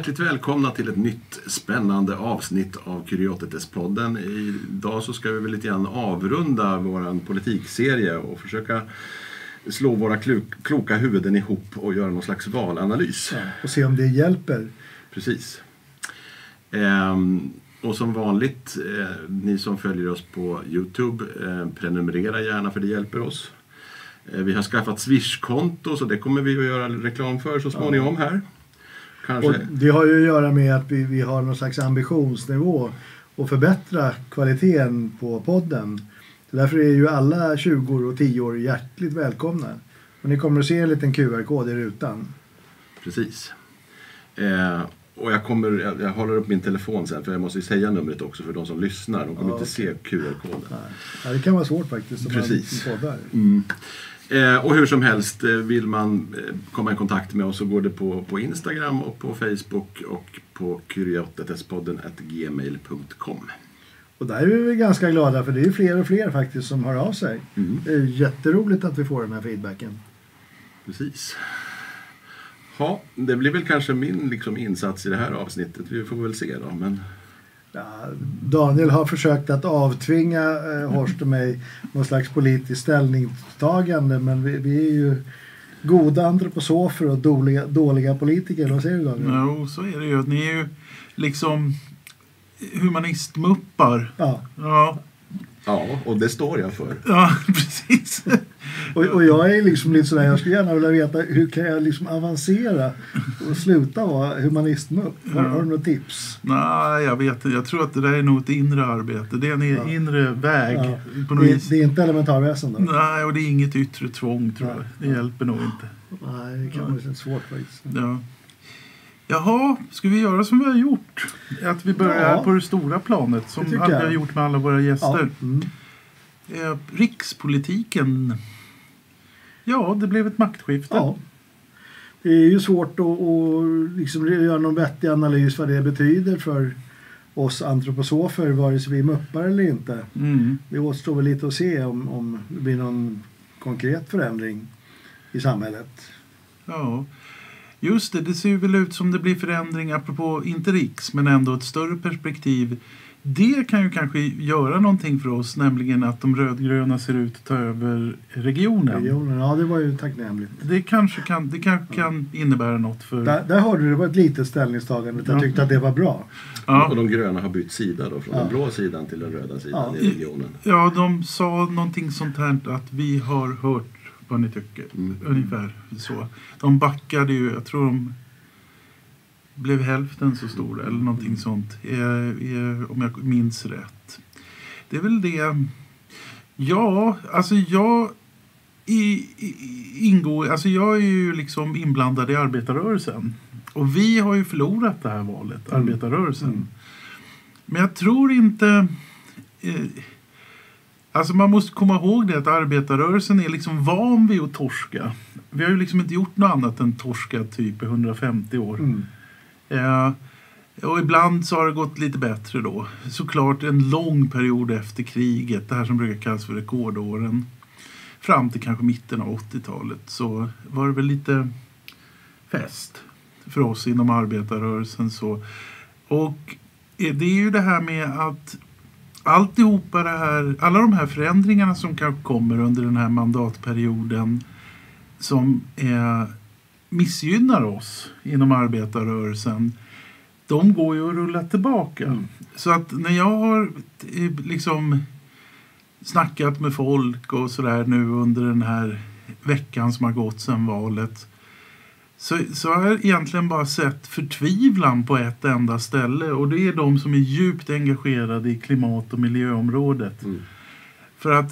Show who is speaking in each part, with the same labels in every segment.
Speaker 1: Hjärtligt välkomna till ett nytt spännande avsnitt av Kuriotetes-podden. Idag så ska vi väl lite grann avrunda vår politikserie och försöka slå våra kloka huvuden ihop och göra någon slags valanalys. Ja,
Speaker 2: och se om det hjälper.
Speaker 1: Precis. Ehm, och som vanligt, eh, ni som följer oss på Youtube, eh, prenumerera gärna för det hjälper oss. Eh, vi har skaffat Swish-konto så det kommer vi att göra reklam för så småningom här.
Speaker 2: Kanske. Och det har ju att göra med att vi, vi har någon slags ambitionsnivå att förbättra kvaliteten på podden. Därför är ju alla 20 och 10 år hjärtligt välkomna. Och ni kommer att se en liten QR-kod i rutan.
Speaker 1: Precis. Eh, och jag, kommer, jag, jag, håller upp min telefon sen för jag måste säga numret också för de som lyssnar. De kommer ja, inte okay. se QR-koden.
Speaker 2: Ja, det kan vara svårt faktiskt.
Speaker 1: Precis. Mm. Eh, och hur som helst, eh, vill man eh, komma i kontakt med oss så går det på, på Instagram och på Facebook och på kuriotetespodden.gmail.com.
Speaker 2: Och där är vi ganska glada för det är fler och fler faktiskt som hör av sig. Mm. Det är jätteroligt att vi får den här feedbacken.
Speaker 1: Precis. Ja, det blir väl kanske min liksom, insats i det här avsnittet. Vi får väl se då. Men...
Speaker 2: Ja, Daniel har försökt att avtvinga eh, Horst och mig någon slags politiskt ställningstagande men vi, vi är ju goda antroposofer och dåliga, dåliga politiker. Vad säger du Daniel?
Speaker 3: Jo, så är det ju. Ni är ju liksom humanistmuppar.
Speaker 2: Ja.
Speaker 3: ja.
Speaker 1: Ja, och det står jag för.
Speaker 3: Ja, precis.
Speaker 2: och, och jag är liksom lite sådär, jag skulle gärna vilja veta hur kan jag liksom avancera och sluta vara humanistmupp? Har, har du några tips?
Speaker 3: Nej, jag vet inte. Jag tror att det där är nog ett inre arbete. Det är en ja. inre väg. Ja.
Speaker 2: På något det, vis. det är inte elementarväsen? Då?
Speaker 3: Nej, och det är inget yttre tvång tror jag. Det hjälper nog inte.
Speaker 2: Nej, det kan vara svårt faktiskt.
Speaker 3: Ja. Jaha, ska vi göra som vi har gjort? Att vi börjar ja. på det stora planet som vi har gjort med alla våra gäster. Ja. Mm. Eh, rikspolitiken. Ja, det blev ett maktskifte.
Speaker 2: Ja. Det är ju svårt att, att liksom göra någon vettig analys vad det betyder för oss antroposofer, vare sig vi är muppar eller inte. Mm. Det återstår väl lite att se om, om det blir någon konkret förändring i samhället.
Speaker 3: Ja, Just det, det ser väl ut som det blir förändring apropå inte riks men ändå ett större perspektiv. Det kan ju kanske göra någonting för oss, nämligen att de rödgröna ser ut att ta över regionen.
Speaker 2: regionen ja, det var ju tacknämligt.
Speaker 3: Det kanske kan, det kanske kan innebära något för...
Speaker 2: Där, där har du det var ett litet ställningstagande. Jag tyckte att det var bra.
Speaker 1: Ja. Och de gröna har bytt sida då, från ja. den blå sidan till den röda sidan ja. i regionen.
Speaker 3: Ja, de sa någonting sånt här att vi har hört vad ni tycker. Mm. Ungefär så. De backade ju, jag tror de blev hälften så stora eller någonting mm. sånt. om jag minns rätt. Det är väl det. Ja, alltså jag i, i, ingår, alltså jag är ju liksom inblandad i arbetarrörelsen. Och vi har ju förlorat det här valet, mm. arbetarrörelsen. Mm. Men jag tror inte... Eh, Alltså man måste komma ihåg det att arbetarrörelsen är liksom van vid att torska. Vi har ju liksom inte gjort något annat än torska typ i 150 år. Mm. Eh, och ibland så har det gått lite bättre då. Såklart en lång period efter kriget, det här som brukar kallas för rekordåren. Fram till kanske mitten av 80-talet så var det väl lite fest för oss inom arbetarrörelsen. Så. Och det är ju det här med att alltihopa det här, alla de här förändringarna som kanske kommer under den här mandatperioden som eh, missgynnar oss inom arbetarrörelsen de går ju att rulla tillbaka. Mm. Så att när jag har eh, liksom snackat med folk och sådär nu under den här veckan som har gått sedan valet så, så har jag egentligen bara sett förtvivlan på ett enda ställe och det är de som är djupt engagerade i klimat och miljöområdet. Mm. För att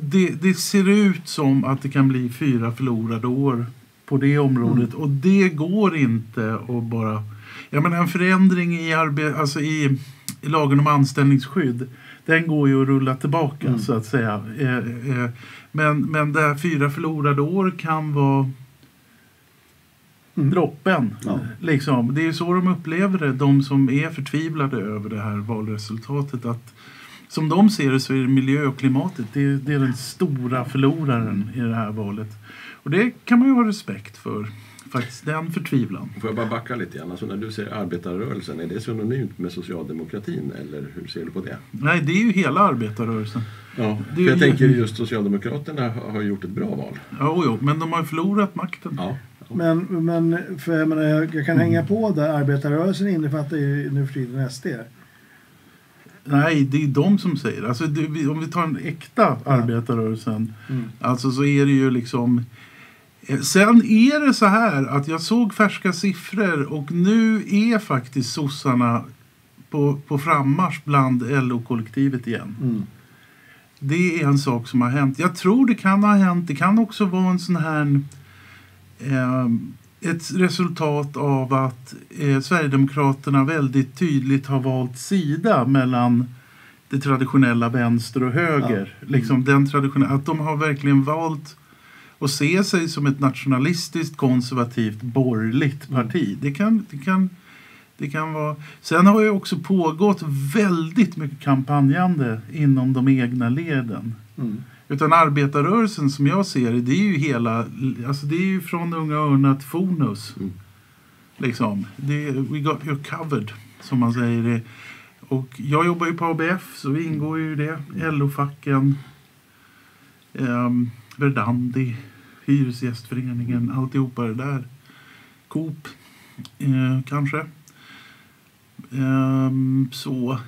Speaker 3: det, det, ser ut som att det kan bli fyra förlorade år på det området mm. och det går inte att bara... Jag menar en förändring i, arbe, alltså i, i lagen om anställningsskydd den går ju att rulla tillbaka mm. så att säga. Eh, eh, men, men där fyra förlorade år kan vara mm. droppen. Ja. Liksom. Det är så de upplever det, de som är förtvivlade över det här valresultatet. Att, som de ser det så är det miljö och klimatet det är, det är den stora förloraren i det här valet. Och det kan man ju ha respekt för. faktiskt den förtvivlan.
Speaker 1: Får jag bara backa lite grann? Alltså när du säger arbetarrörelsen, är det synonymt med socialdemokratin eller hur ser du på det?
Speaker 3: Nej, det är ju hela arbetarrörelsen.
Speaker 1: Ja, för jag
Speaker 3: ju-
Speaker 1: tänker just Socialdemokraterna har gjort ett bra val.
Speaker 3: Ja, jo, men de har ju förlorat makten.
Speaker 1: Ja.
Speaker 2: Men, men för jag, menar, jag, jag kan hänga på där. Arbetarrörelsen innefattar ju nu för tiden SD.
Speaker 3: Nej, det är de som säger alltså, det. Om vi tar den äkta arbetarrörelsen.
Speaker 2: Mm.
Speaker 3: Alltså så är det ju liksom... eh, Sen är det så här att jag såg färska siffror och nu är faktiskt sossarna på, på frammarsch bland LO-kollektivet igen.
Speaker 2: Mm.
Speaker 3: Det är en sak som har hänt. Jag tror det kan ha hänt. Det kan också vara en sån här... Eh, ett resultat av att eh, Sverigedemokraterna väldigt tydligt har valt sida mellan det traditionella vänster och höger. Liksom den traditionella, att de har verkligen valt att se sig som ett nationalistiskt, konservativt, borgerligt parti. Det, kan, det, kan, det kan vara... Sen har ju också pågått väldigt mycket kampanjande inom de egna leden.
Speaker 2: Mm.
Speaker 3: Utan arbetarrörelsen som jag ser det, det är ju hela, alltså det är ju från Unga Örnar till Fonus.
Speaker 1: Mm.
Speaker 3: Liksom. Det, we got you covered, som man säger det. Och jag jobbar ju på ABF, så vi ingår ju i det. LO-facken, um, Verdandi, Hyresgästföreningen, alltihopa det där. Coop, eh, kanske. Ehm, så.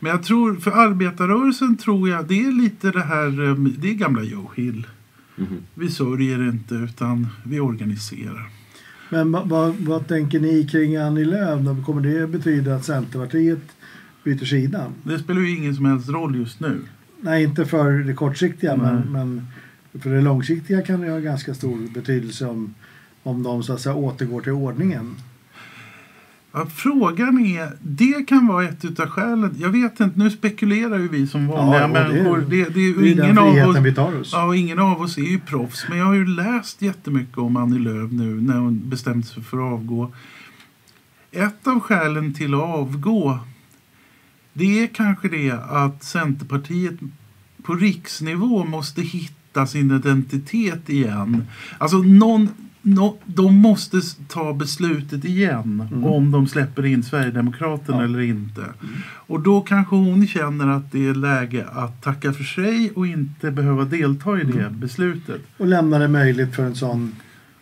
Speaker 3: Men jag tror, för arbetarrörelsen tror jag, det är lite det här, eh, det är gamla Joe Hill.
Speaker 1: Mhm.
Speaker 3: Vi sörjer inte utan vi organiserar.
Speaker 2: Men vad, vad, tänker ni kring Annie Lööf? Kommer det betyda att Centerpartiet byter sida?
Speaker 3: Det spelar ju ingen som helst roll just nu.
Speaker 2: Nej, inte för det kortsiktiga,
Speaker 3: Nej.
Speaker 2: men, men för det långsiktiga kan det ha ganska stor betydelse om, om de så att säga återgår till ordningen.
Speaker 3: Ja, frågan är, det kan vara ett utav skälen. Jag vet inte, nu spekulerar ju vi som vanliga
Speaker 2: Ja, det-
Speaker 3: människor. Det, det, är ju
Speaker 2: Det är
Speaker 3: ingen, av oss,
Speaker 2: vi tar oss.
Speaker 3: ja, och ingen av oss är ju proffs. Men jag har ju läst jättemycket om Annie Lööf nu när hon bestämt sig för att avgå. Ett av skälen till att avgå det är kanske det att Centerpartiet på riksnivå måste hitta sin identitet igen. Alltså någon, nå- de måste ta beslutet igen
Speaker 2: Mm.
Speaker 3: om de släpper in Sverigedemokraterna
Speaker 2: Ja.
Speaker 3: eller inte. Och då kanske hon känner att det är läge att tacka för sig och inte behöva delta i det
Speaker 2: Mm.
Speaker 3: beslutet.
Speaker 2: Och lämna det möjligt för en sån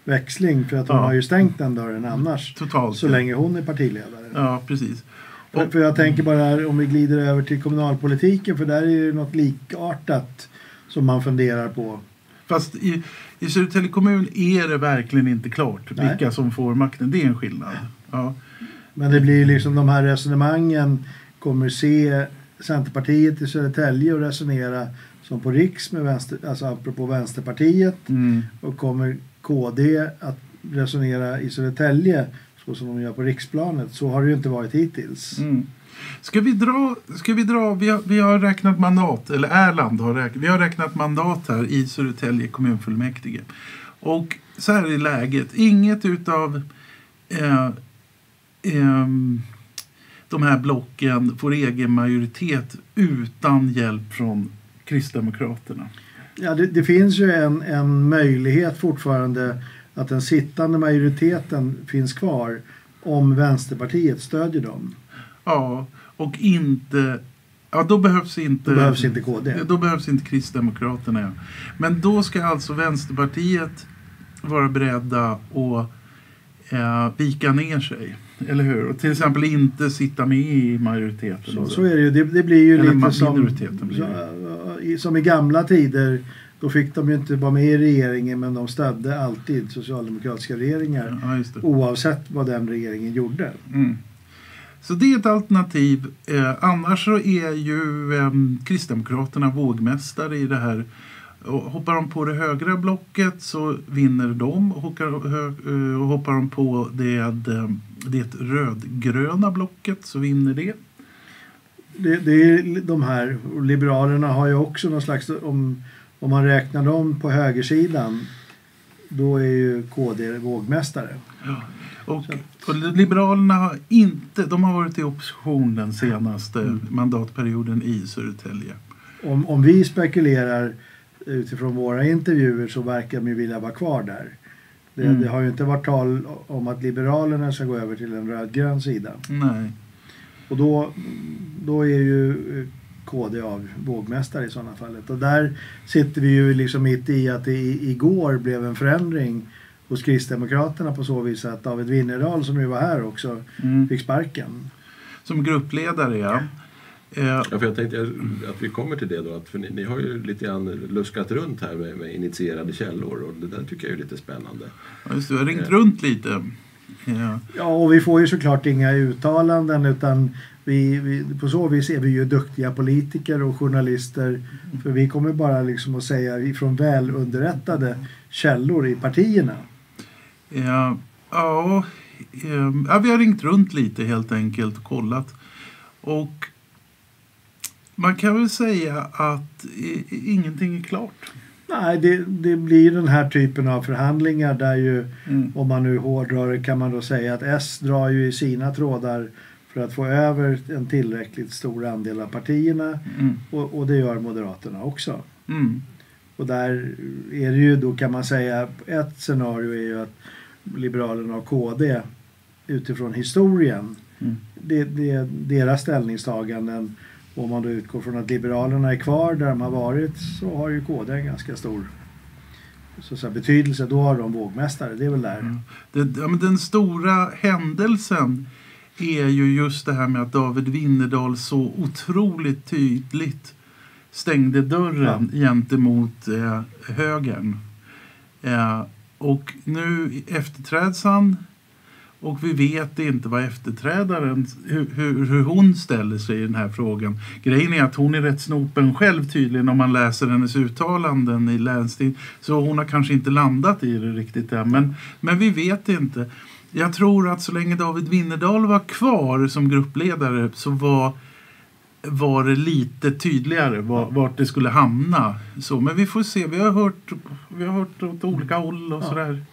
Speaker 2: växling för att hon
Speaker 3: Ja.
Speaker 2: har ju stängt den dörren annars.
Speaker 3: Totalt.
Speaker 2: Så länge hon är partiledare.
Speaker 3: Ja, precis.
Speaker 2: För, för jag tänker bara om vi glider över till kommunalpolitiken för där är det något likartat som man funderar på.
Speaker 3: Fast i, i Södertälje kommun är det verkligen inte klart
Speaker 2: Nej.
Speaker 3: vilka som får makten. Det är en skillnad. Ja.
Speaker 2: Men det blir liksom de här resonemangen kommer se Centerpartiet i Södertälje och resonera som på Riks med vänster, alltså apropå Vänsterpartiet
Speaker 3: Mm.
Speaker 2: och kommer KD att resonera i Södertälje så som de gör på riksplanet. Så har det ju inte varit hittills.
Speaker 3: Mm. Ska vi dra, ska vi dra vi, har, vi har räknat mandat, eller Erland har räknat, vi har räknat mandat här i Södertälje kommunfullmäktige. Och så här är läget, inget utav eh, eh, de här blocken får egen majoritet utan hjälp från Kristdemokraterna.
Speaker 2: Ja, det, det finns ju en, en möjlighet fortfarande att den sittande majoriteten finns kvar om Vänsterpartiet stödjer dem.
Speaker 3: Ja, och inte... Ja, då behövs inte...
Speaker 2: Då behövs inte KD.
Speaker 3: Då behövs inte Kristdemokraterna. Ja. Men då ska alltså Vänsterpartiet vara beredda att eh, vika ner sig. Eller hur? Och till exempel inte sitta med i majoriteten.
Speaker 2: Så, så är det ju. Det, det blir ju
Speaker 3: Eller
Speaker 2: lite som,
Speaker 3: blir
Speaker 2: som i gamla tider. Då fick de ju inte vara med i regeringen men de stödde alltid socialdemokratiska regeringar.
Speaker 3: Ja.
Speaker 2: Oavsett vad den regeringen gjorde.
Speaker 3: Mm. Så det är ett alternativ. Eh, annars så är ju eh, Kristdemokraterna vågmästare i det här. Hoppar de på det högra blocket så vinner de. Och hoppar, hö, eh, hoppar de på det, eh, det rödgröna blocket så vinner det.
Speaker 2: Det, det är de här, och Liberalerna har ju också någon slags, om, om man räknar dem på högersidan, då är ju KD vågmästare.
Speaker 3: Och, och Liberalerna har inte, de har varit i opposition den senaste
Speaker 2: Mm.
Speaker 3: mandatperioden i Södertälje.
Speaker 2: Om, om vi spekulerar utifrån våra intervjuer så verkar de vilja vara kvar där. Det,
Speaker 3: Mm.
Speaker 2: det har ju inte varit tal om att Liberalerna ska gå över till en rödgrön sida.
Speaker 3: Nej.
Speaker 2: Och då, då är ju KD av vågmästare i sådana fallet. Och där sitter vi ju liksom mitt i att det i, igår blev en förändring hos Kristdemokraterna på så vis att David Winnerdahl som ju var här också
Speaker 3: Mm.
Speaker 2: fick sparken.
Speaker 3: Som gruppledare, ja. Eh,
Speaker 1: Ja, för jag tänkte att vi kommer till det då. Att för ni, ni har ju lite grann luskat runt här med, med initierade källor och det där tycker jag är lite spännande.
Speaker 3: ja, just det, jag har ringt runt lite. Ja.
Speaker 2: Ja, och vi får ju såklart inga uttalanden utan vi, vi, på så vis är vi ju duktiga politiker och journalister. För vi kommer bara liksom att säga ifrån välunderrättade källor i partierna.
Speaker 3: Ja, ja, eh, ja, vi har ringt runt lite helt enkelt och kollat. Och man kan väl säga att ingenting är klart.
Speaker 2: Nej, det, det blir den här typen av förhandlingar där ju,
Speaker 3: Mm.
Speaker 2: om man nu hårdrar det, kan man då säga att S drar ju i sina trådar för att få över en tillräckligt stor andel av partierna
Speaker 3: Mm.
Speaker 2: och, och det gör Moderaterna också.
Speaker 3: Mm.
Speaker 2: Och där är det ju då kan man säga, ett scenario är ju att Liberalerna och KD utifrån historien,
Speaker 3: Mm.
Speaker 2: det, det, deras ställningstaganden, om man då utgår från att Liberalerna är kvar där de har varit så har ju KD en ganska stor så att säga, betydelse. Då har de vågmästare, det är väl där.
Speaker 3: Mm. Det, ja, men den stora händelsen är ju just det här med att David Winnerdahl så otroligt tydligt stängde dörren gentemot eh, högern. Eh, och nu efterträds han och vi vet inte vad efterträdaren, hur, hur, hur hon ställer sig i den här frågan. Grejen är att hon är rätt snopen själv tydligen om man läser hennes uttalanden i länstid. Så hon har kanske inte landat i det riktigt än. Men, men vi vet inte. Jag tror att så länge David Winnerdahl var kvar som gruppledare så var, var det lite tydligare var, vart det skulle hamna. Så, men vi får se. Vi har hört, vi har hört åt olika håll och
Speaker 2: Ja.
Speaker 3: sådär.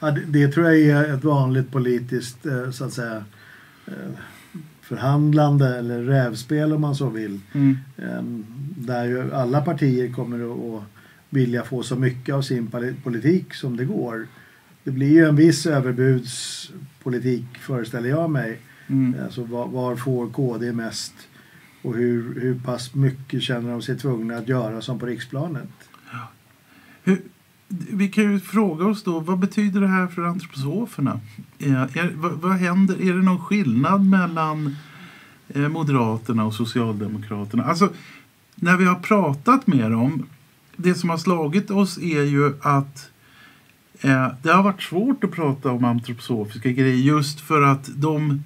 Speaker 2: Ja, det, det tror jag är ett vanligt politiskt eh, så att säga eh, förhandlande eller rävspel om man så vill.
Speaker 3: Mm.
Speaker 2: Ehm, Där ju alla partier kommer att vilja få så mycket av sin poli- politik som det går. Det blir ju en viss överbudspolitik föreställer jag mig.
Speaker 3: Mm.
Speaker 2: Alltså var, var får KD mest och hur, hur pass mycket känner de sig tvungna att göra som på riksplanet?
Speaker 3: Hur, vi kan ju fråga oss då, vad betyder det här för antroposoferna? Är, är, vad, vad händer? Är det någon skillnad mellan eh, Moderaterna och Socialdemokraterna? Alltså, när vi har pratat med dem, det som har slagit oss är ju att eh, det har varit svårt att prata om antroposofiska grejer just för att de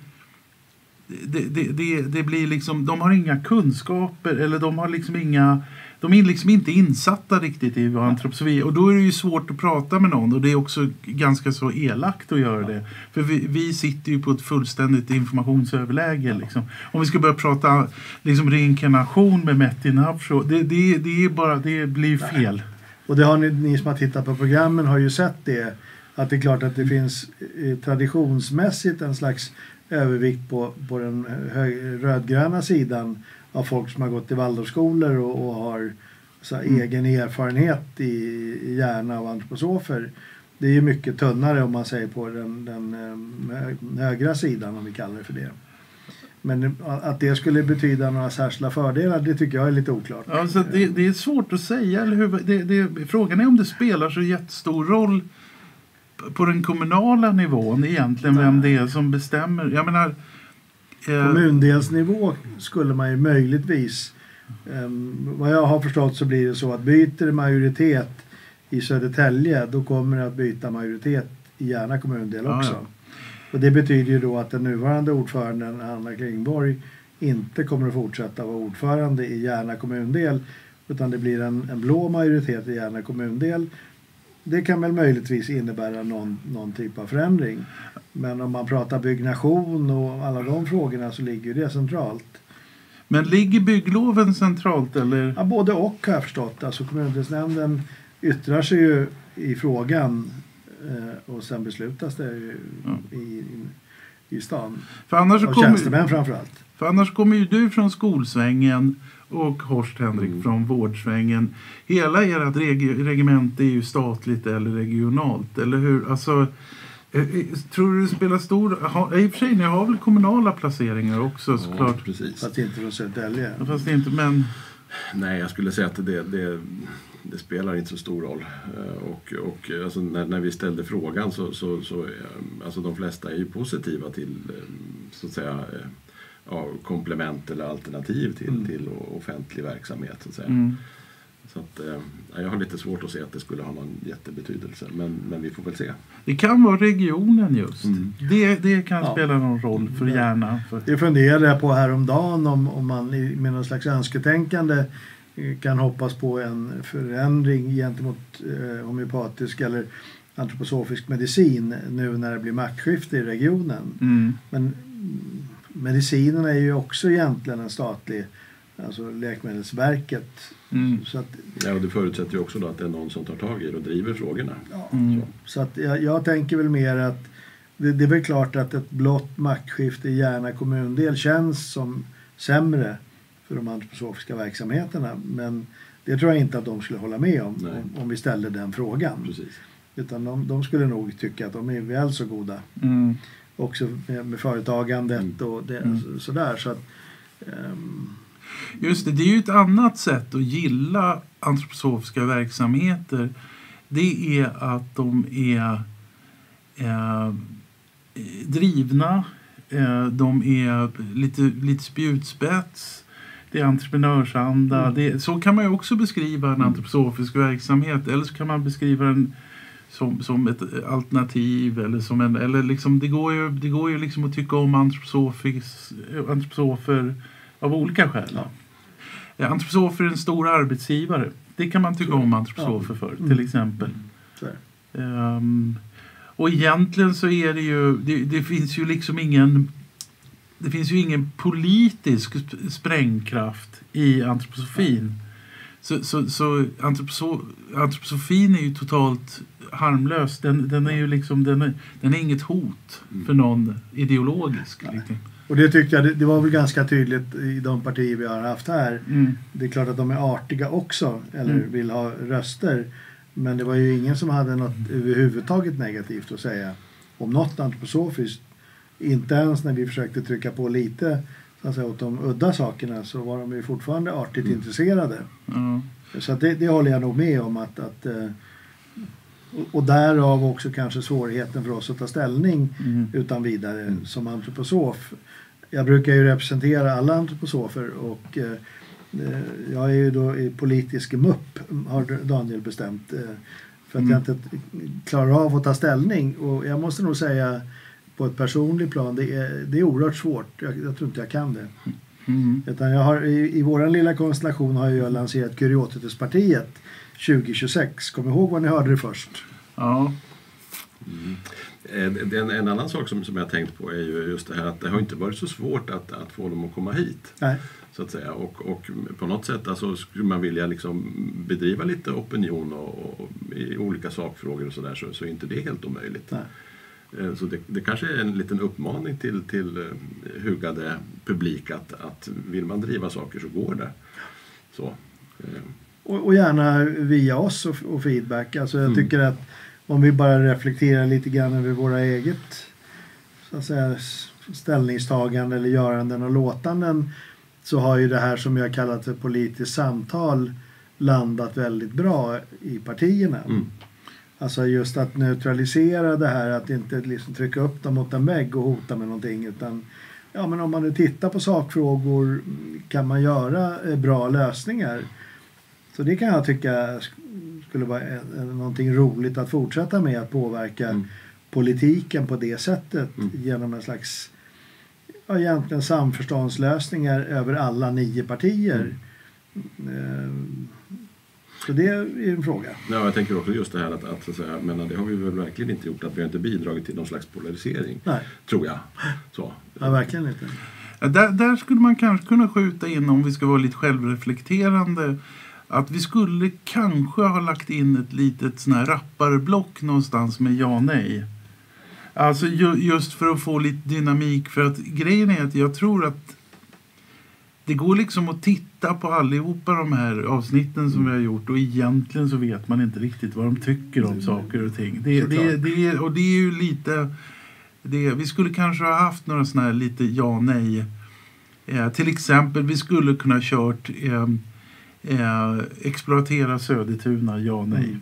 Speaker 3: det, det, det, det blir liksom, de har inga kunskaper eller de har liksom inga de är liksom inte insatta riktigt i vad antroposofi är. Och då är det ju svårt att prata med någon och det är också ganska så elakt att göra det. För vi, vi sitter ju på ett fullständigt informationsöverläge. Liksom. Om vi ska börja prata liksom, reinkarnation med Metin Navsho, det, det, det, är bara, det blir fel.
Speaker 2: Och det har ni, ni som har tittat på programmen har ju sett det. Att det är klart att det finns eh, traditionsmässigt en slags övervikt på, på den hö, rödgröna sidan av folk som har gått i Waldorfskolor och, och har så här,
Speaker 3: Mm.
Speaker 2: egen erfarenhet i, i hjärna av antroposofer. Det är ju mycket tunnare om man säger på den, den eh, hö- högra sidan om vi kallar det för det. Men att det skulle betyda några särskilda fördelar det tycker jag är lite oklart.
Speaker 3: Alltså, det, det är svårt att säga. Eller hur? Det, det, frågan är om det spelar så jättestor roll på den kommunala nivån egentligen vem det är som bestämmer. Jag menar... eh,
Speaker 2: Kommundelsnivå skulle man ju möjligtvis, um, vad jag har förstått så blir det så att byter majoritet i Södertälje då kommer det att byta majoritet i Järna kommundel
Speaker 3: Ja,
Speaker 2: också.
Speaker 3: ja.
Speaker 2: Och det betyder ju då att den nuvarande ordföranden Anna Klingborg inte kommer att fortsätta vara ordförande i Järna kommundel utan det blir en, en blå majoritet i Järna kommundel. Det kan väl möjligtvis innebära någon, någon typ av förändring. Men om man pratar byggnation och alla de frågorna så ligger det centralt.
Speaker 3: Men ligger byggloven centralt eller?
Speaker 2: Ja, både och har jag förstått. Alltså kommundelsnämnden yttrar sig ju i frågan eh, och sen beslutas det ju
Speaker 3: Ja.
Speaker 2: i, i, i stan.
Speaker 3: För annars,
Speaker 2: Av
Speaker 3: kommer,
Speaker 2: tjänstemän framförallt.
Speaker 3: för annars kommer ju du från skolsvängen och Horst Henrik mm. från Vårdsvängen. Hela ert reg regemente är ju statligt eller regionalt, eller hur? Alltså, eh, eh, Tror du det spelar stor... I och för sig, ni har väl kommunala placeringar också såklart? Ja,
Speaker 1: precis.
Speaker 2: Fast inte från Södertälje.
Speaker 3: Fast inte, men...
Speaker 1: Nej, jag skulle säga att det, det, det spelar inte så stor roll. Eh, och, och alltså när, när vi ställde frågan så, så, så alltså de flesta är ju positiva till så att säga ja, komplement eller alternativ till, mm. till offentlig verksamhet. Så att säga. Mm. Så att, eh, jag har lite svårt att se att det skulle ha någon jättebetydelse, men, men vi får väl se.
Speaker 3: Det kan vara regionen just. Mm. Det, det kan ja. spela någon roll för hjärnan. För...
Speaker 2: Det funderade jag på häromdagen om, om man med någon slags önsketänkande eh, kan hoppas på en förändring gentemot eh, homeopatisk eller antroposofisk medicin nu när det blir maktskifte i regionen. Mm. Men medicinen är ju också egentligen en statlig, alltså Läkemedelsverket.
Speaker 1: Mm. Så att, ja, och det förutsätter ju också då att det är någon som tar tag i det och driver frågorna. Ja. Mm.
Speaker 2: Så. så. att jag, jag, tänker väl mer att det, det är väl klart att ett blått maktskifte i Järna kommundel känns som sämre för de antroposofiska verksamheterna. Men det tror jag inte att de skulle hålla med om, om, om, vi ställde den frågan.
Speaker 1: Precis.
Speaker 2: Utan de, de, skulle nog tycka att de är väl så goda. Mm också med, företagandet mm. och det, mm. sådär. Så att, um...
Speaker 3: Just det, det är ju ett annat sätt att gilla antroposofiska verksamheter. Det är att de är eh, drivna, eh, de är lite, lite spjutspets, det är entreprenörsanda. Mm. Det, så kan man ju också beskriva en mm. antroposofisk verksamhet. Eller så kan man beskriva den som, som ett alternativ. Eller som en, eller liksom, det går ju, det går ju liksom att tycka om antroposofer av olika skäl. Ja. Antroposofer är en stor arbetsgivare. Det kan man tycka om antroposofer för, till mm. exempel. Um, och egentligen så är det ju, det, det, finns ju liksom ingen det finns ju ingen politisk sprängkraft i antroposofin. Så, så, så antroposo, antroposofin är ju totalt harmlös. Den, den är ju liksom, den är, den är inget hot för någon ideologisk. Liksom.
Speaker 2: Och det tyckte jag, det, det, var väl ganska tydligt i de partier vi har haft här. Mm. Det är klart att de är artiga också, eller mm. vill ha röster. Men det var ju ingen som hade något överhuvudtaget negativt att säga om något antroposofiskt. Inte ens när vi försökte trycka på lite så att säga, åt de udda sakerna så var de ju fortfarande artigt mm. intresserade. Så det, det håller jag nog med om att, att eh, och därav också kanske svårigheten för oss att ta ställning mm. utan vidare mm. som antroposof. Jag brukar ju representera alla antroposofer och eh, eh jag är ju då i politisk mupp har Daniel bestämt. Eh, för att mm. jag inte klarar av att ta ställning och jag måste nog säga på ett personligt plan, det är, det är oerhört svårt. Jag, jag tror inte jag kan det. Mm. Utan jag har, i, I vår lilla konstellation har jag lanserat Kuriotetuspartiet 2026. Kom ihåg vad ni hörde det först.
Speaker 3: Ja.
Speaker 1: Mm. En, en, annan sak som, som jag tänkt på är ju just det här att det har inte varit så svårt att, att få dem att komma hit.
Speaker 2: Nej.
Speaker 1: Så att säga. Och, och på något sätt alltså, skulle man vilja liksom bedriva lite opinion och, och i olika sakfrågor och sådär så, så är inte det helt omöjligt.
Speaker 2: Nej.
Speaker 1: Eh, så det, det, kanske är en liten uppmaning till, till eh, hugade publik att, att vill man driva saker så går det. Så.
Speaker 2: Och, och gärna via oss och, och feedback. Alltså jag mm. tycker att om vi bara reflekterar lite grann över våra eget så att säga, ställningstagande eller göranden och låtanden så har ju det här som jag kallat för politiskt samtal landat väldigt bra i partierna.
Speaker 1: Mm.
Speaker 2: Alltså just att neutralisera det här, att inte liksom trycka upp dem mot en vägg och hota med någonting. Utan ja, men om man nu tittar på sakfrågor kan man göra eh, bra lösningar. Så det kan jag tycka skulle vara någonting roligt att fortsätta med att påverka mm. politiken på det sättet mm. genom en slags ja, egentligen samförståndslösningar över alla nio partier. Mm. Eh, så det är en fråga.
Speaker 1: Ja, jag tänker också just det här att, att, så att säga, men det har vi väl verkligen inte gjort, att vi har inte bidragit till någon slags polarisering.
Speaker 2: Nej.
Speaker 1: Tror jag. Så.
Speaker 2: Ja, verkligen inte.
Speaker 3: Där, där skulle man kanske kunna skjuta in, om vi ska vara lite självreflekterande, att vi skulle kanske ha lagt in ett litet sån här rapparblock någonstans med ja nej. Alltså ju, just för att få lite dynamik. För att grejen är att jag tror att det går liksom att titta på allihopa de här avsnitten som vi har gjort och egentligen så vet man inte riktigt vad de tycker om saker och ting. Det, det, det, och det är ju lite... Det, vi skulle kanske ha haft några sådana här lite ja nej. Eh, till exempel, vi skulle kunna kört eh, eh, exploatera Södertuna, ja nej. Mm.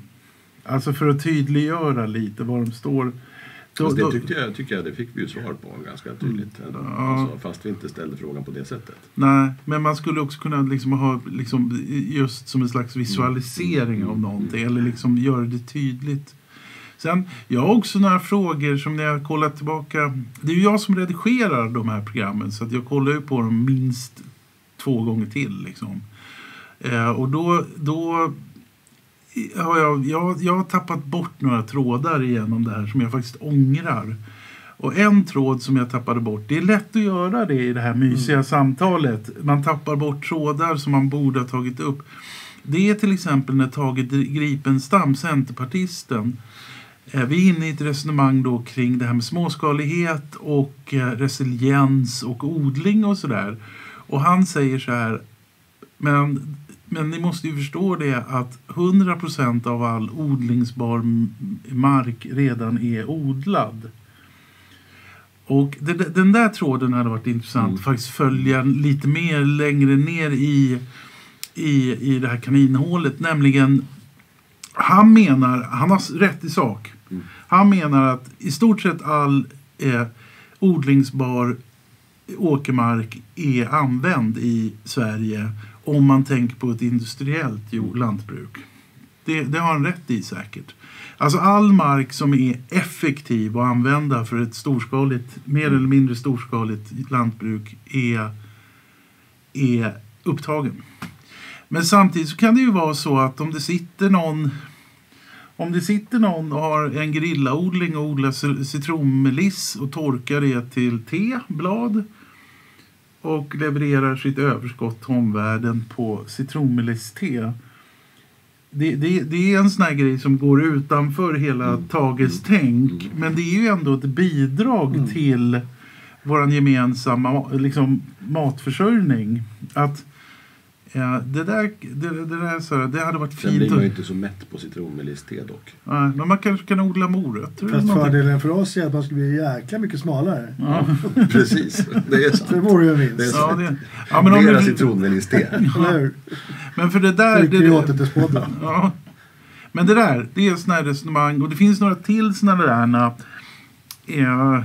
Speaker 3: Alltså för att tydliggöra lite var de står.
Speaker 1: Då, det tyckte jag, tycker jag, det fick vi ju svar på ganska tydligt. Mm. Ja. Alltså, fast vi inte ställde frågan på det sättet.
Speaker 3: Nej, men man skulle också kunna liksom ha liksom, just som en slags visualisering mm. av någonting. Eller liksom göra det tydligt. Sen, jag har också några frågor som när jag kollat tillbaka. Det är ju jag som redigerar de här programmen så att jag kollar ju på dem minst två gånger till. Liksom. Eh, och då, då har jag, jag, jag har tappat bort några trådar igenom det här som jag faktiskt ångrar. Och en tråd som jag tappade bort, det är lätt att göra det i det här mysiga mm. samtalet. Man tappar bort trådar som man borde ha tagit upp. Det är till exempel när Tage Gripenstam, centerpartisten, eh, vi är inne i ett resonemang då kring det här med småskalighet och eh, resiliens och odling och sådär. Och han säger så här, men men ni måste ju förstå det att 100% av all odlingsbar mark redan är odlad. Och det, den där tråden hade varit intressant mm. faktiskt följa lite mer längre ner i, i, i det här kaninhålet. Nämligen, han menar, han har rätt i sak. Mm. Han menar att i stort sett all eh, odlingsbar åkermark är använd i Sverige om man tänker på ett industriellt jord, lantbruk. Det, det, har han rätt i säkert. Alltså all mark som är effektiv att använda för ett storskaligt, mer eller mindre storskaligt lantbruk är, är upptagen. Men samtidigt så kan det ju vara så att om det sitter någon om det sitter någon och har en grillaodling och odlar citronmeliss och torkar det till teblad och levererar sitt överskott till omvärlden på citronmelisse det, det, det, är en sån här grej som går utanför hela mm. Tages tänk. Mm. Men det är ju ändå ett bidrag mm. till vår gemensamma liksom, matförsörjning. Att Ja, det där, det, det där så, det hade varit fint.
Speaker 1: Sen blir man ju inte så mätt på citronmelisse dock.
Speaker 3: Nej, men man kanske kan odla morötter.
Speaker 2: Fast fördelen för oss är att man skulle bli jäkla mycket smalare.
Speaker 1: Ja. Precis, det är sant.
Speaker 2: Det vore ju en vinst.
Speaker 1: Det är sant. Ja, det, ja, men Mera citronmelisse
Speaker 3: ja. Men för det där...
Speaker 2: Det, det,
Speaker 3: ja. Men det där, det är sådana här resonemang. Och det finns några till sådana där... Eh,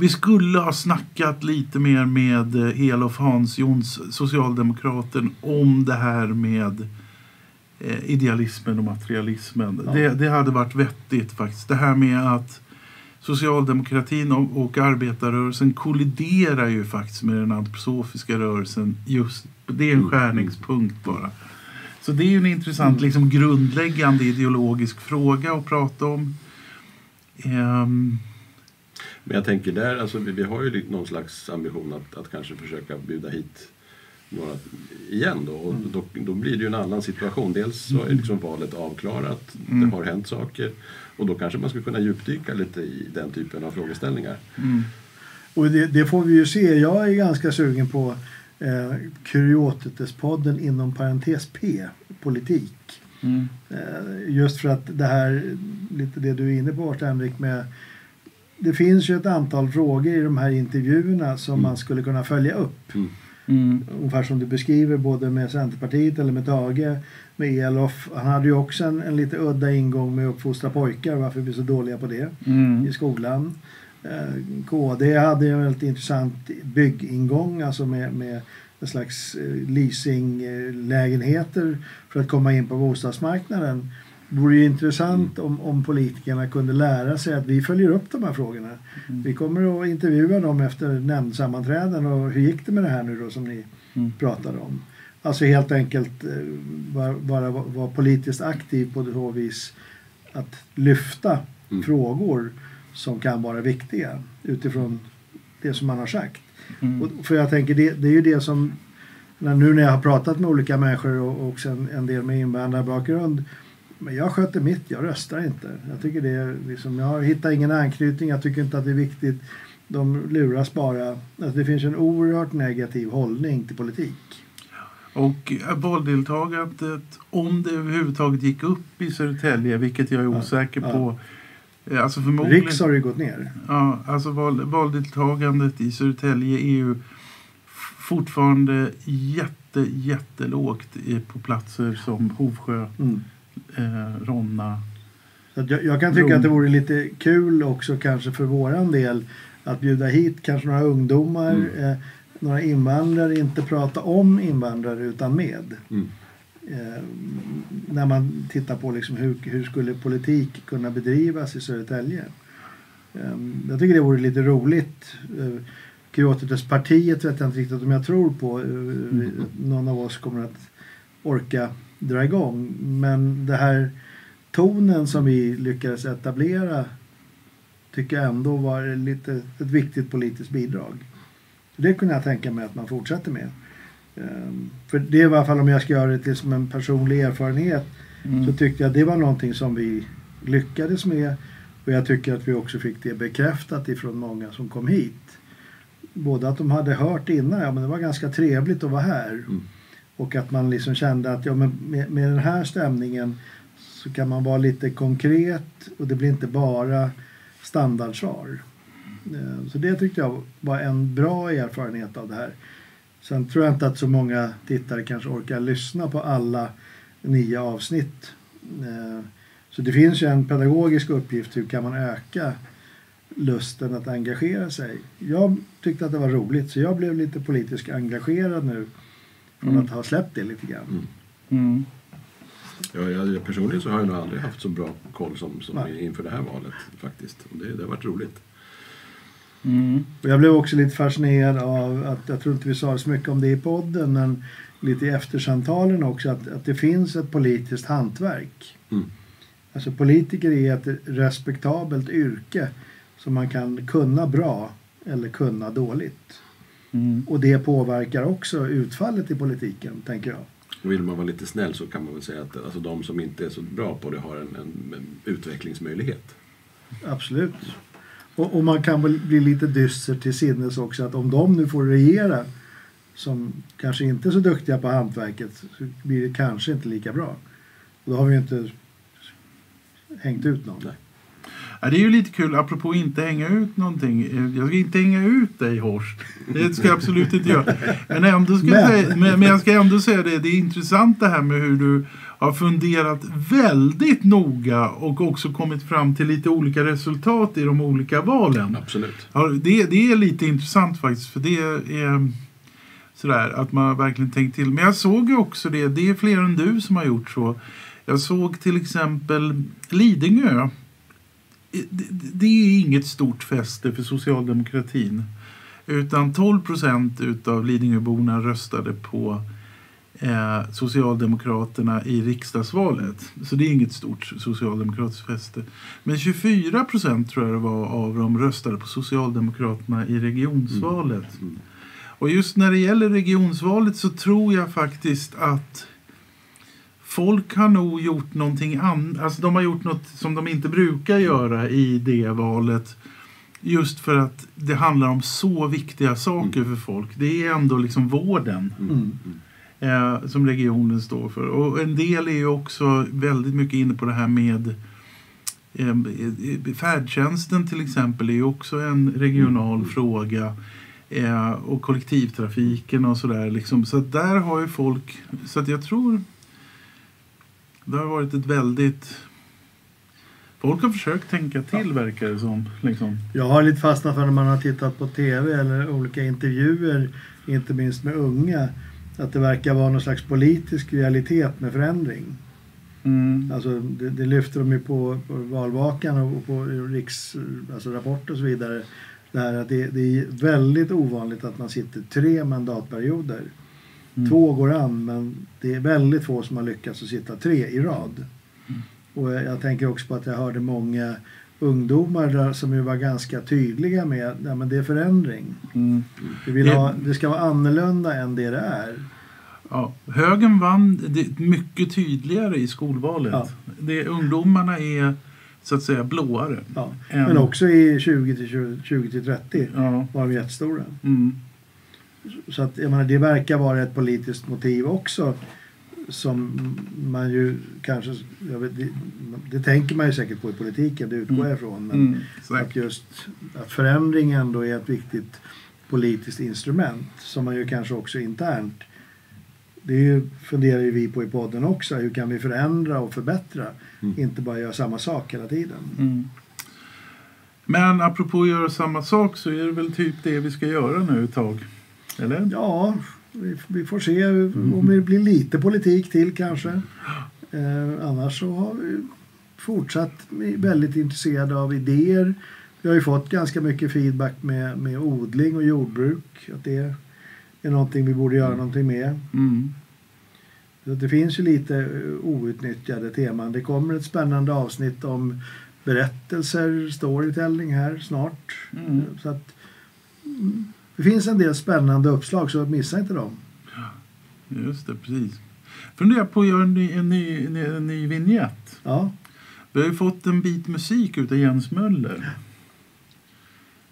Speaker 3: vi skulle ha snackat lite mer med eh, Elof Hansjons, socialdemokraten, om det här med eh, idealismen och materialismen. Ja. Det, det, hade varit vettigt faktiskt. Det här med att socialdemokratin och, och arbetarrörelsen kolliderar ju faktiskt med den antroposofiska rörelsen. Just, det är en mm. skärningspunkt bara. Så det är ju en intressant mm. liksom, grundläggande ideologisk fråga att prata om. Um,
Speaker 1: men jag tänker där, alltså, vi, vi har ju någon slags ambition att, att kanske försöka bjuda hit några igen då. Och mm. då, då blir det ju en annan situation. Dels så är mm. liksom valet avklarat, mm. det har hänt saker. Och då kanske man skulle kunna djupdyka lite i den typen av frågeställningar.
Speaker 2: Mm. Och det, det, får vi ju se. Jag är ganska sugen på eh, Kuriotetes-podden inom parentes P, politik. Mm. Eh, just för att det här, lite det du är inne på Henrik med det finns ju ett antal frågor i de här intervjuerna som mm. man skulle kunna följa upp. Mm. Mm. Ungefär som du beskriver både med Centerpartiet eller med Tage, med Elof. Han hade ju också en, en lite udda ingång med att uppfostra pojkar, varför vi är så dåliga på det mm. i skolan. Eh, KD hade en väldigt intressant byggingång, alltså med, med en slags eh, leasinglägenheter för att komma in på bostadsmarknaden. Det vore ju intressant om, om politikerna kunde lära sig att vi följer upp de här frågorna. Mm. Vi kommer att intervjua dem efter nämndsammanträden och hur gick det med det här nu då som ni mm. pratade om. Alltså helt enkelt eh, bara, bara vara politiskt aktiv på så vis att lyfta mm. frågor som kan vara viktiga utifrån det som man har sagt. Mm. Och för jag tänker det, det är ju det som nu när jag har pratat med olika människor och också en, en del med invandrarbakgrund men jag sköter mitt, jag röstar inte. Jag tycker det är liksom, jag hittar ingen anknytning, jag tycker inte att det är viktigt. de luras bara. Alltså det finns en oerhört negativ hållning till politik.
Speaker 3: Och valdeltagandet, om det överhuvudtaget gick upp i Södertälje, vilket jag är osäker
Speaker 2: ja.
Speaker 3: på. eh, Alltså förmodligen,
Speaker 2: Riks har ju gått ner.
Speaker 3: ja, alltså val, valdeltagandet i Södertälje är ju fortfarande jätte, jättelågt i- på platser som Hovsjö,
Speaker 2: Mm.
Speaker 3: Eh, Ronna.
Speaker 2: Jag, jag kan tycka
Speaker 3: Rom.
Speaker 2: att det vore lite kul också kanske för våran del att bjuda hit kanske några ungdomar,
Speaker 1: Mm.
Speaker 2: eh, några invandrare, inte prata om invandrare utan med.
Speaker 1: Mm.
Speaker 2: Eh, när man tittar på liksom hur, hur skulle politik kunna bedrivas i Södertälje. Eh, jag tycker det vore lite roligt. Eh, Kyototes-partiet vet jag inte riktigt om jag tror på. Eh, Någon av oss kommer att orka dra igång. Men det här tonen som vi lyckades etablera tycker jag ändå var lite, ett viktigt politiskt bidrag. Det kunde jag tänka mig att man fortsätter med. Ehm, För det är i alla fall om jag ska göra det till som en personlig erfarenhet
Speaker 3: Mm.
Speaker 2: så tyckte jag det var någonting som vi lyckades med och jag tycker att vi också fick det bekräftat ifrån många som kom hit. Både att de hade hört innan, ja men det var ganska trevligt att vara här.
Speaker 1: Mm.
Speaker 2: Och att man liksom kände att ja, men med, med den här stämningen så kan man vara lite konkret och det blir inte bara standardsvar. Eh, så det tyckte jag var en bra erfarenhet av det här. Sen tror jag inte att så många tittare kanske orkar lyssna på alla nio avsnitt. Eh, så det finns ju en pedagogisk uppgift. Hur kan man öka lusten att engagera sig? Jag tyckte att det var roligt så jag blev lite politiskt engagerad nu från
Speaker 3: Mm.
Speaker 2: att ha släppt det lite grann.
Speaker 1: Mm.
Speaker 3: Mm.
Speaker 1: Ja, jag, personligen så har jag nog aldrig haft så bra koll som, som
Speaker 2: Nej.
Speaker 1: inför det här valet faktiskt. Och det, det har varit roligt.
Speaker 3: Mm.
Speaker 2: Och jag blev också lite fascinerad av att, jag tror inte vi sa så mycket om det i podden, men lite i eftersamtalen också, att, att det finns ett politiskt hantverk.
Speaker 1: Mm.
Speaker 2: Alltså politiker är ett respektabelt yrke som man kan kunna bra eller kunna dåligt.
Speaker 3: Mm.
Speaker 2: Och det påverkar också utfallet i politiken, tänker jag.
Speaker 1: Och vill man vara lite snäll så kan man väl säga att alltså, de som inte är så bra på det har en, en, en utvecklingsmöjlighet.
Speaker 2: Absolut. Och, och man kan väl bli lite dyster till sinnes också att om de nu får regera som kanske inte är så duktiga på hantverket så blir det kanske inte lika bra. Och då har vi ju inte hängt ut någon.
Speaker 1: Nej.
Speaker 3: Ja, det är ju lite kul, apropå inte hänga ut någonting. Eh, Jag ska inte hänga ut dig Horst. Det ska jag absolut inte göra. Men, ändå ska
Speaker 2: Men.
Speaker 3: säga, men, men jag ska ändå säga det, det är intressant det här med hur du har funderat väldigt noga och också kommit fram till lite olika resultat i de olika valen.
Speaker 1: Absolut.
Speaker 3: Ja, det, det är lite intressant faktiskt för det är sådär att man verkligen tänkt till. Men jag såg ju också det, det är fler än du som har gjort så. Jag såg till exempel Lidingö. Det, det är inget stort fäste för socialdemokratin. Utan 12 procent utav Lidingöborna röstade på eh, Socialdemokraterna i riksdagsvalet. Så det är inget stort socialdemokratiskt fäste. Men 24 procent tror jag det var av dem röstade på Socialdemokraterna i regionsvalet.
Speaker 1: Mm.
Speaker 3: Och just när det gäller regionsvalet så tror jag faktiskt att folk har nog gjort någonting annat. Alltså de har gjort något som de inte brukar göra i det valet. Just för att det handlar om så viktiga saker för folk. Det är ändå liksom vården
Speaker 1: Mm.
Speaker 2: Mm.
Speaker 3: eh, som regionen står för. Och en del är ju också väldigt mycket inne på det här med eh, färdtjänsten till exempel är ju också en regional fråga. Eh, och kollektivtrafiken och sådär. Liksom. Så där har ju folk, så att jag tror det har varit ett väldigt Folk har försökt tänka till verkar det som. Liksom.
Speaker 2: Jag har lite fastnat för när man har tittat på tv eller olika intervjuer, inte minst med unga, att det verkar vara någon slags politisk realitet med förändring.
Speaker 3: Mm.
Speaker 2: Alltså det, det lyfter de ju på, på valvakan och på riks, alltså rapporter och så vidare. Det, här att det, det är väldigt ovanligt att man sitter tre mandatperioder.
Speaker 3: Mm.
Speaker 2: Två går an men det är väldigt få som har lyckats att sitta tre i rad.
Speaker 3: Mm.
Speaker 2: Och jag, tänker också på att jag hörde många ungdomar där som ju var ganska tydliga med att ja, men det är förändring.
Speaker 3: Mm.
Speaker 2: Vi vill
Speaker 3: Det-
Speaker 2: ha, det ska vara annorlunda än det det är.
Speaker 3: Ja, högern vann det mycket tydligare i skolvalet.
Speaker 2: Ja.
Speaker 3: Det, ungdomarna är så att säga blåare.
Speaker 2: Ja.
Speaker 3: än-
Speaker 2: Men också i 20 till 20 20 till 30
Speaker 3: Ja.
Speaker 2: var de jättestora.
Speaker 3: Mm.
Speaker 2: Så att, jag menar, det verkar vara ett politiskt motiv också. Som man ju kanske, vet, det, det tänker man ju säkert på i politiken, det utgår
Speaker 3: Mm.
Speaker 2: jag ifrån. Men
Speaker 3: Mm.
Speaker 2: att just att förändring ändå är ett viktigt politiskt instrument som man ju kanske också internt. Det ju, funderar ju vi på i podden också. Hur kan vi förändra och förbättra?
Speaker 1: Mm.
Speaker 2: Inte bara göra samma sak hela tiden.
Speaker 3: Mm. Men apropå att göra samma sak så är det väl typ det vi ska göra nu ett tag? Eller?
Speaker 2: Ja, vi, vi får se om det blir lite politik till kanske. Eh, annars så har vi fortsatt väldigt intresserade av idéer. Vi har ju fått ganska mycket feedback med, med odling och jordbruk. Att det är någonting vi borde göra någonting med.
Speaker 3: Mm.
Speaker 2: Så det finns ju lite eh, outnyttjade teman. Det kommer ett spännande avsnitt om berättelser, storytelling här snart.
Speaker 3: Mm.
Speaker 2: Så att, mm, det finns en del spännande uppslag så missa inte dem.
Speaker 3: Just det, precis. Funderar på att göra en ny, en ny, en ny, en ny vignett.
Speaker 2: Ja,
Speaker 3: Vi har ju fått en bit musik utav Jens Möller.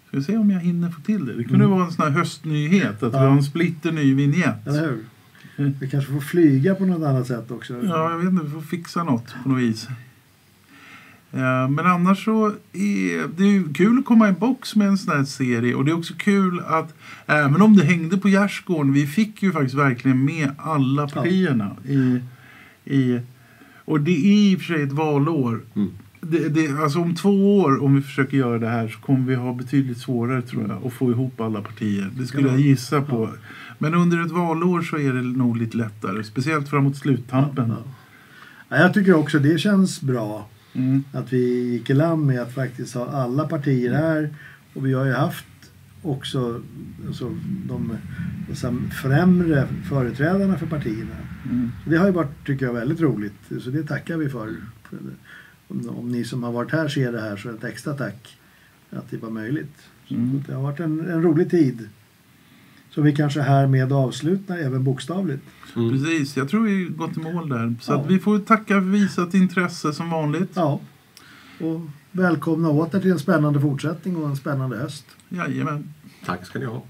Speaker 3: Ska vi se om jag hinner få till det. Det kunde
Speaker 2: Mm.
Speaker 3: vara en sån höstnyhet att
Speaker 2: Ja.
Speaker 3: vi har en splitter ny vignett.
Speaker 2: eller hur? Vi kanske får flyga på något annat sätt också.
Speaker 3: Ja, jag vet inte. Vi får fixa något på något vis. Eh, Men annars så är det ju kul att komma i box med en sån här serie. Och det är också kul att även om det hängde på gärdsgården. Vi fick ju faktiskt verkligen med alla partierna. I, i, och det är i och för sig ett valår.
Speaker 1: Mm.
Speaker 3: Det, det, alltså om två år, om vi försöker göra det här, så kommer vi ha betydligt svårare tror jag att få ihop alla partier. Det skulle
Speaker 2: Ja.
Speaker 3: jag gissa på. Men under ett valår så är det nog lite lättare. Speciellt framåt sluttampen.
Speaker 2: Ja. Ja, jag tycker också det känns bra
Speaker 3: Mm.
Speaker 2: att vi gick i land med att faktiskt ha alla partier här. Och vi har ju haft också alltså, de alltså, främre företrädarna för partierna.
Speaker 3: Mm.
Speaker 2: Det har ju varit, tycker jag, väldigt roligt. Så det tackar vi för. Om, om ni som har varit här ser det här så ett extra tack att det var möjligt.
Speaker 3: Mm.
Speaker 2: Det har varit en, en rolig tid. Som vi kanske härmed avslutar även bokstavligt.
Speaker 1: Mm.
Speaker 3: Precis, jag tror vi gått i mål där. Så
Speaker 2: Ja.
Speaker 3: att vi får tacka för visat intresse som vanligt.
Speaker 2: Ja. Och välkomna åter till en spännande fortsättning och en spännande höst.
Speaker 3: Jajamän.
Speaker 1: Tack ska ni ha.